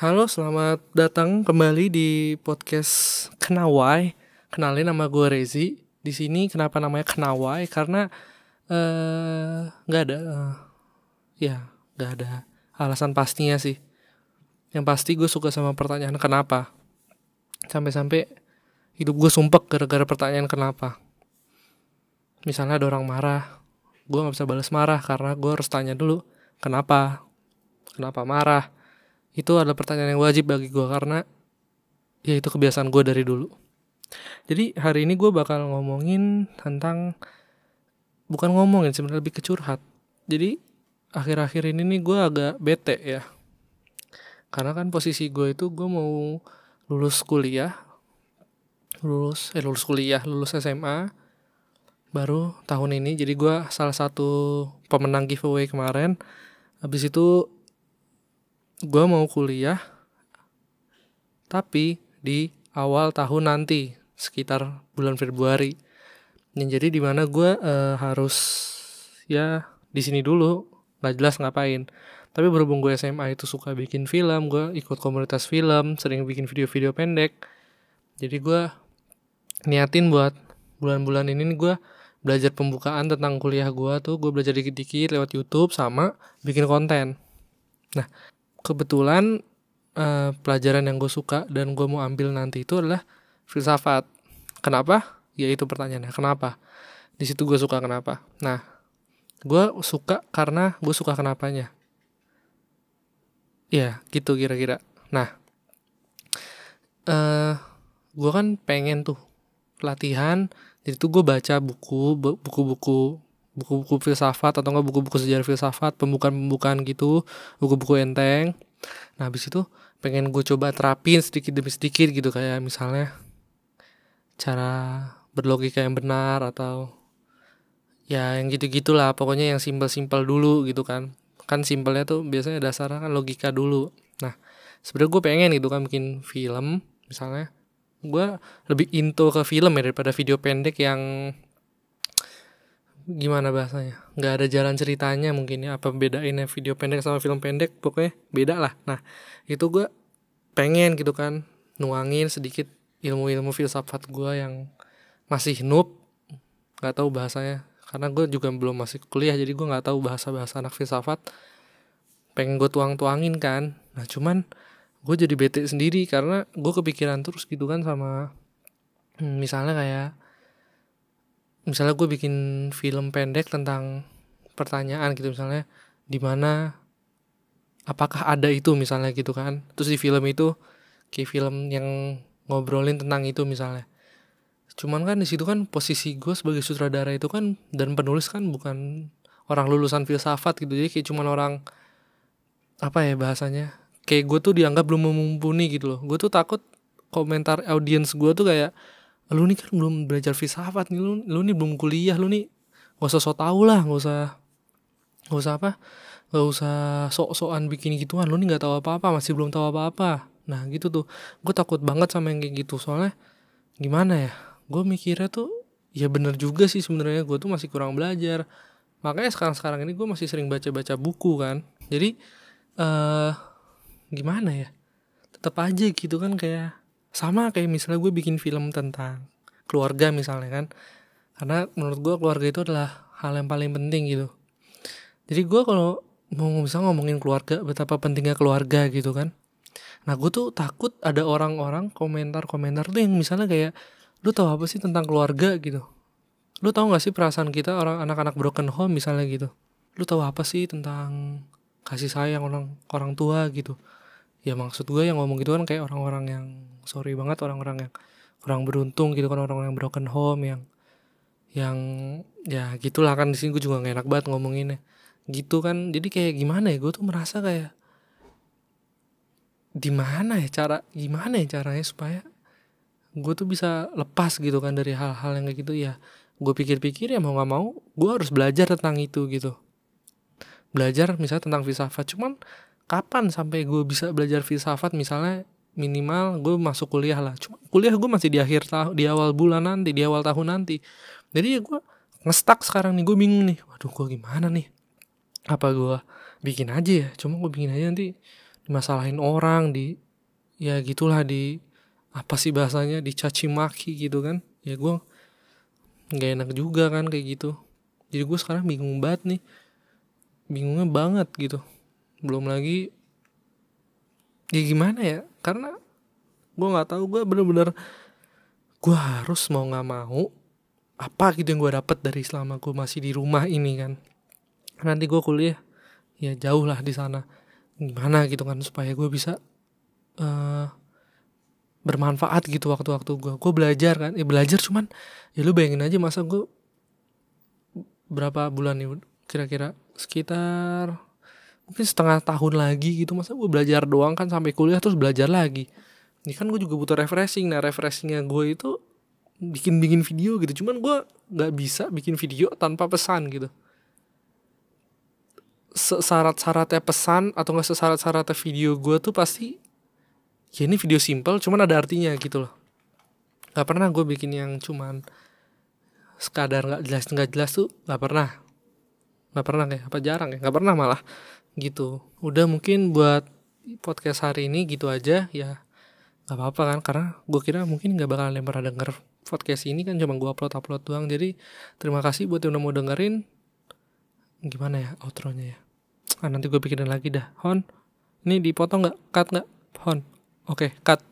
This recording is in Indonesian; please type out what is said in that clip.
Halo, selamat datang kembali di podcast Kenawai. Kenalin nama gue Rezi. Di sini kenapa namanya Kenawai? Karena eh, nggak ada, eh, ya nggak ada alasan pastinya sih. Yang pasti gue suka sama pertanyaan kenapa. Sampai-sampai hidup gue sumpek gara-gara pertanyaan kenapa. Misalnya ada orang marah, gue nggak bisa balas marah karena gue harus tanya dulu kenapa, kenapa marah itu adalah pertanyaan yang wajib bagi gue karena ya itu kebiasaan gue dari dulu. Jadi hari ini gue bakal ngomongin tentang bukan ngomongin sebenarnya lebih kecurhat jadi akhir-akhir ini nih gue agak bete ya. Karena kan posisi gue itu gue mau lulus kuliah lulus eh lulus kuliah lulus SMA baru tahun ini. Jadi gue salah satu pemenang giveaway kemarin. Habis itu gue mau kuliah tapi di awal tahun nanti sekitar bulan Februari. Yang jadi di mana gue uh, harus ya di sini dulu nggak jelas ngapain. Tapi berhubung gue SMA itu suka bikin film gue ikut komunitas film sering bikin video-video pendek. Jadi gue niatin buat bulan-bulan ini gue belajar pembukaan tentang kuliah gue tuh. Gue belajar dikit-dikit lewat YouTube sama bikin konten. Nah kebetulan uh, pelajaran yang gue suka dan gue mau ambil nanti itu adalah filsafat. Kenapa? Ya itu pertanyaannya. Kenapa? Di situ gue suka kenapa. Nah, gue suka karena gue suka kenapanya. Ya, gitu kira-kira. Nah, uh, gue kan pengen tuh latihan. Jadi tuh gue baca buku, buku-buku buku-buku filsafat atau enggak buku-buku sejarah filsafat pembukaan-pembukaan gitu buku-buku enteng. Nah habis itu pengen gue coba terapin sedikit demi sedikit gitu kayak misalnya cara berlogika yang benar atau ya yang gitu gitulah pokoknya yang simpel-simpel dulu gitu kan. Kan simpelnya tuh biasanya dasarnya kan logika dulu. Nah sebenarnya gue pengen gitu kan bikin film misalnya. Gue lebih into ke film ya daripada video pendek yang gimana bahasanya? Nggak ada jalan ceritanya mungkin ya apa bedainnya video pendek sama film pendek pokoknya beda lah. Nah itu gue pengen gitu kan nuangin sedikit ilmu-ilmu filsafat gue yang masih noob nggak tahu bahasanya. Karena gue juga belum masih kuliah jadi gue nggak tahu bahasa bahasa anak filsafat. Pengen gue tuang-tuangin kan. Nah cuman gue jadi bete sendiri karena gue kepikiran terus gitu kan sama hmm, misalnya kayak misalnya gue bikin film pendek tentang pertanyaan gitu misalnya di mana apakah ada itu? misalnya gitu kan. Terus di film itu kayak film yang ngobrolin tentang itu misalnya. Cuman kan di situ kan posisi gue sebagai sutradara itu kan dan penulis kan bukan orang lulusan filsafat gitu. Jadi kayak cuman orang apa ya bahasanya kayak gue tuh dianggap belum mumpuni gitu loh. Gue tuh takut komentar audiens gue tuh kayak lu nih kan belum belajar filsafat nih lu, lu nih belum kuliah lu nih gak usah sok tau lah gak usah gak usah apa gak usah sok-sokan bikin gituan lu nih nggak tahu apa-apa masih belum tahu apa-apa. Nah gitu tuh. Gue takut banget sama yang kayak gitu soalnya gimana ya gue mikirnya tuh ya bener juga sih sebenarnya gue tuh masih kurang belajar. Makanya sekarang sekarang ini gue masih sering baca baca buku kan. Jadi eh uh, gimana ya tetap aja gitu kan kayak sama kayak misalnya gue bikin film tentang keluarga misalnya kan. Karena menurut gue keluarga itu adalah hal yang paling penting gitu. Jadi gue kalau mau bisa ngomongin keluarga betapa pentingnya keluarga gitu kan. Nah gue tuh takut ada orang-orang komentar-komentar tuh yang misalnya kayak lu tahu apa sih tentang keluarga? gitu. Lu tahu gak sih perasaan kita orang anak-anak broken home? misalnya gitu. Lu tahu apa sih tentang kasih sayang orang orang tua? gitu ya maksud gue yang ngomong gitu kan kayak orang-orang yang sorry banget orang-orang yang kurang beruntung gitu kan orang-orang yang broken home yang yang ya gitulah kan di sini gue juga gak enak banget ngomonginnya. Gitu kan jadi kayak gimana ya gue tuh merasa kayak di mana ya cara gimana ya caranya supaya gue tuh bisa lepas gitu kan dari hal-hal yang kayak gitu. Ya gue pikir-pikir ya mau nggak mau gue harus belajar tentang itu gitu. Belajar misalnya tentang filsafat cuman kapan sampai gue bisa belajar filsafat? Misalnya minimal gue masuk kuliah lah. Cuma kuliah gue masih di akhir tahun di awal bulan nanti di awal tahun nanti. Jadi ya gue ngestak sekarang nih gue bingung nih. Waduh gue gimana nih? Apa gue bikin aja ya? Cuma gue bikin aja nanti dimasalahin orang di ya gitulah di apa sih bahasanya dicaci maki gitu kan. Ya gue nggak enak juga kan kayak gitu. Jadi gue sekarang bingung banget nih. Bingungnya banget gitu belum lagi ya gimana ya? Karena gue nggak tahu gue bener-bener gue harus mau nggak mau apa gitu yang gue dapat dari selama gue masih di rumah ini kan. Nanti gue kuliah ya jauh lah di sana. Gimana gitu kan supaya gue bisa uh, bermanfaat gitu waktu-waktu gue gue belajar kan ya belajar cuman ya lu bayangin aja masa gue berapa bulan nih kira-kira sekitar mungkin setengah tahun lagi gitu. Masa gue belajar doang kan sampai kuliah terus belajar lagi. Ini kan gue juga butuh refreshing. Nah refreshingnya gue itu bikin bikin video gitu. Cuman gue nggak bisa bikin video tanpa pesan gitu. Syarat-syaratnya pesan atau nggak sesyarat-syaratnya video gue tuh pasti ya ini video simple cuman ada artinya gitu loh. Nggak pernah gue bikin yang cuman sekadar nggak jelas nggak jelas tuh nggak pernah nggak pernah kayak apa jarang ya nggak pernah malah gitu. Udah mungkin buat podcast hari ini gitu aja ya nggak apa-apa kan karena gue kira mungkin nggak bakalan yang pernah denger podcast ini kan cuma gue upload upload doang. Jadi terima kasih buat yang udah mau dengerin. Gimana ya outronya ya? Ah, nanti gue pikirin lagi dah. Hon ini dipotong nggak? Cut nggak? Hon oke okay, cut